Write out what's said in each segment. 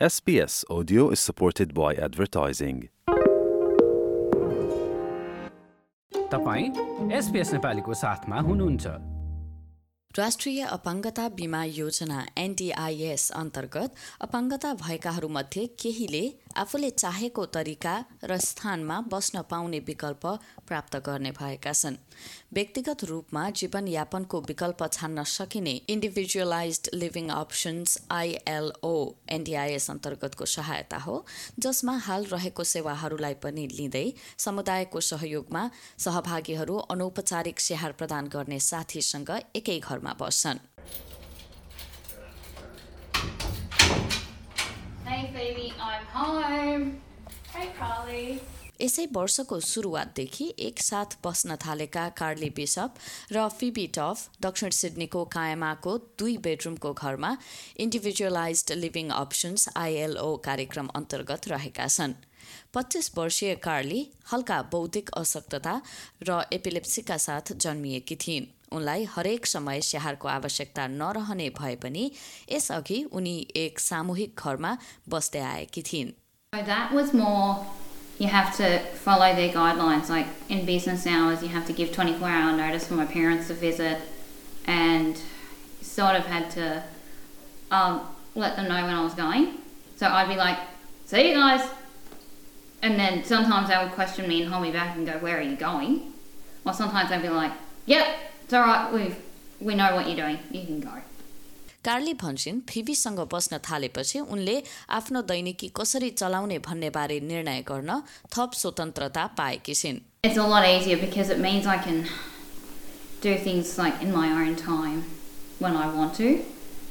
SBS Audio is supported by advertising. तपाईँ SBS नेपालीको साथमा हुनुहुन्छ राष्ट्रिय अपाङ्गता बिमा योजना एनडिआइएस अन्तर्गत अपाङ्गता भएकाहरूमध्ये केहीले आफूले चाहेको तरिका र स्थानमा बस्न पाउने विकल्प प्राप्त गर्ने भएका छन्। व्यक्तिगत रूपमा जीवनयापनको विकल्प छान्न सकिने individualised living options ILO NDIS अन्तर्गतको सहायता हो जसमा हाल रहेको सेवाहरूलाई पनि लिँदै समुदायको सहयोगमा सहभागीहरू अनौपचारिक स्याहार प्रदान गर्ने साथीसँग एकै घरमा बस्छन्। यसै वर्षको सुरुवातदेखि एकसाथ बस्न थालेका कार्ली बिसप र फिबी टफ दक्षिण सिडनीको कायमाको दुई बेडरुमको घरमा इन्डिभिजुअलाइज लिभिङ अप्सन्स आइएलओ कार्यक्रम अन्तर्गत रहेका छन्। पच्चिस वर्षीय कार्ली हल्का बौद्धिक अशक्तता र एपिलेप्सीका साथ जन्मिएकी थिइन्। उनलाई हरेक समय स्याहारको आवश्यकता नरहने भए पनि यसअघि उनी एक सामूहिक घरमा बस्दै आएकी थिइन् So that was more, you have to follow their guidelines. Like in business hours, you have to give 24 hour notice for my parents to visit and sort of had to um, let them know when I was going. So I'd be like, see you guys. And then sometimes they would question me and hold me back and go, where are you going? Or sometimes they'd be like, yep, it's all right, we've, we know what you're doing, you can go. कार्ली भन्छन् फिबीसँग बस्न थालेपछि उनले आफ्नो दैनिकी कसरी चलाउने भन्ने बारे निर्णय गर्न थप स्वतन्त्रता पाएकी छिन् It's a lot easier because it means I can do things like in my own time when I want to,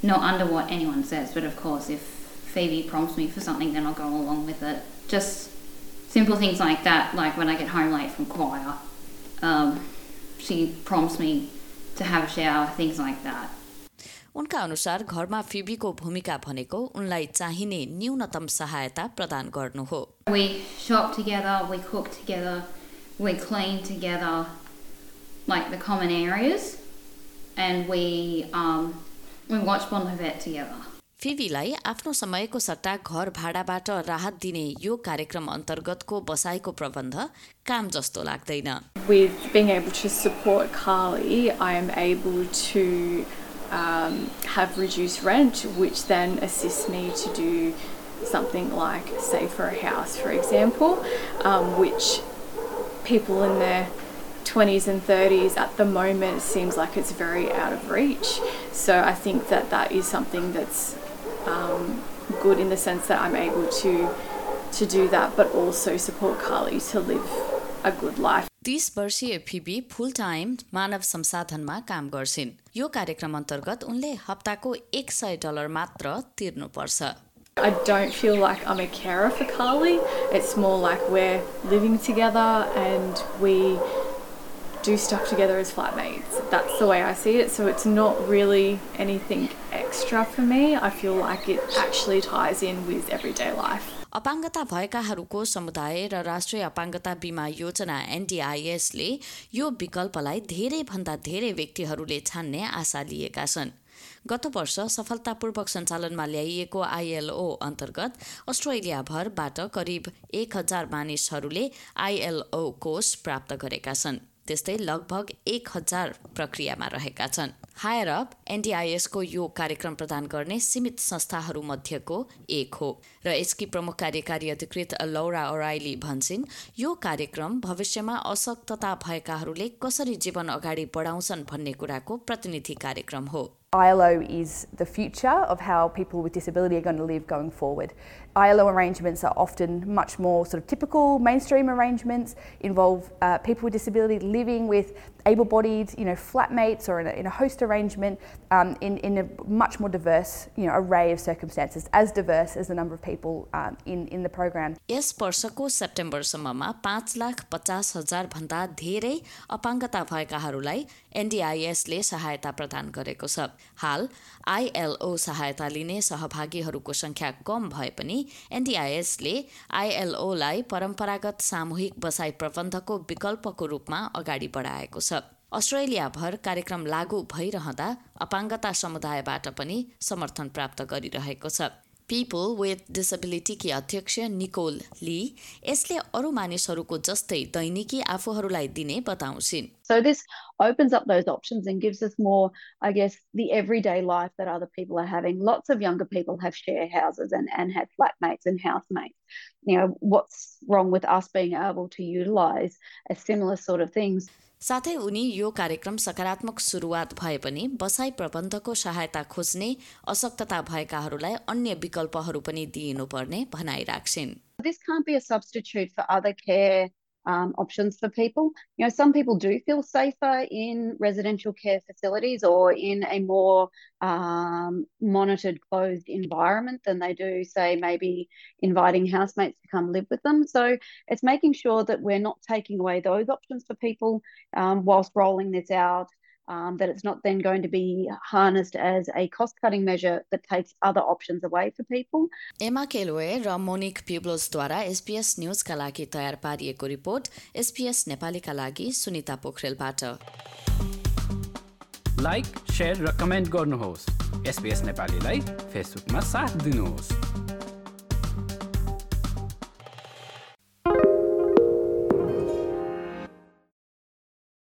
not under what anyone says. But of course, if Phoebe prompts me for something, then I'll go along with it. Just simple things like that, like when I get home late from choir, um, she prompts me to have a shower, things like that. उनका अनुसार घरमा फिबीको भूमिका भनेको उनलाई चाहिने न्यूनतम सहायता प्रदान गर्नु हो We shop together, we cook together, we clean together, like the common areas, and we um, we watch Bonnevet together. फिबीलाई आफ्नो समयको सट्टा घर भाडाबाट राहत दिने यो कार्यक्रम अन्तर्गतको बसाइको प्रबन्ध काम जस्तो लाग्दैन with being able to support Carly, I am able to um, have reduced rent, which then assists me to do something like save for a house, for example, um, which people in their 20s and 30s at the moment seems like it's very out of reach. So I think that that is something that's um, good in the sense that I'm able to to do that, but also support Carly to live a good life. तीस वर्षीय Phoebe फुल time मानव संसाधनमा काम गर्छिन् यो कार्यक्रम अन्तर्गत उनले हप्ताको एक सय डलर मात्र तिर्नुपर्छ I don't feel like I'm a carer for Carly. It's more like we're living together and we do stuff together as flatmates. That's the way I see it. So it's not really anything extra for me. I feel like it actually ties in with everyday life. अपाङ्गता भएकाहरूको समुदाय र राष्ट्रिय अपाङ्गता बिमा योजना एनडिआइएसले यो विकल्पलाई धेरैभन्दा धेरै व्यक्तिहरूले छान्ने आशा लिएका छन् गत वर्ष सफलतापूर्वक सञ्चालनमा ल्याइएको आइएलओ अन्तर्गत अस्ट्रेलियाभरबाट करिब एक हजार मानिसहरूले आइएलओ कोष प्राप्त गरेका छन् त्यस्तै लगभग एक हजार प्रक्रियामा रहेका छन्। हायर अप एनडिआइएसको यो कार्यक्रम प्रदान गर्ने सीमित संस्थाहरूमध्येको एक हो र यसकी प्रमुख कार्यकारी अधिकृत लौरा ओराइली भन्छन् यो कार्यक्रम भविष्यमा अशक्तता भएकाहरूले कसरी जीवन अगाडि बढाउँछन् भन्ने कुराको प्रतिनिधि कार्यक्रम हो। ILO is the future of how people with disability are going to live going forward. ILO arrangements are often much more sort of typical mainstream arrangements, involve uh, people with disability living with able-bodied, you know, flatmates or in a, in a host arrangement um, in, in a much more diverse, you know, array of circumstances, as diverse as the number of people um, in, in the program. यस वर्षको सेप्टेम्बरसम्ममा पाँच लाख पचास हजार भन्दा धेरै अपाङ्गता भएकाहरूलाई एनडिआइएसले सहायता प्रदान गरेको छ हाल आइएलओ सहायता लिने सहभागीहरूको सङ्ख्या कम भए पनि एनडिआइएसले आइएलओलाई परम्परागत सामूहिक बसाइ प्रबन्धको विकल्पको रूपमा अगाडि बढाएको छ अस्ट्रेलियाभर कार्यक्रम लागू भइरहँदा अपाङ्गता समुदायबाट पनि समर्थन प्राप्त गरिरहेको छ पिपल विथ डिसेबिलिटीकी अध्यक्ष निकोल ली यसले अरू मानिसहरूको जस्तै दैनिकी आफूहरूलाई दिने बताउँछिन् So this opens up those options and gives us more, I guess, the everyday life that other people are having. Lots of younger people have share houses and, and have flatmates and housemates. You know, what's wrong with us being able to utilize a similar sort of things? साथै उनी यो कार्यक्रम सकारात्मक सुरुवात भए पनि बसाई प्रबन्धको सहायता खोज्ने अशक्तता भएकाहरूलाई अन्य विकल्पहरू पनि दिइनुपर्ने भनाइ राख्छिन्। Um, options for people. You know, some people do feel safer in residential care facilities or in a more um, monitored, closed environment than they do, say, maybe inviting housemates to come live with them. So it's making sure that we're not taking away those options for people um, whilst rolling this out Um, that it's not then going to be harnessed as a cost cutting measure that takes other options away for people. एमा केलोए र Monique प्युब्लोसद्वारा SPS न्युजका लागि तयार पारिएको report SPS नेपालीका लागि Sunita पोखरेलबाट like share र comment गर्नुहोस् SBS नेपालीलाई फेसबुकमा साथ दिनुहोस्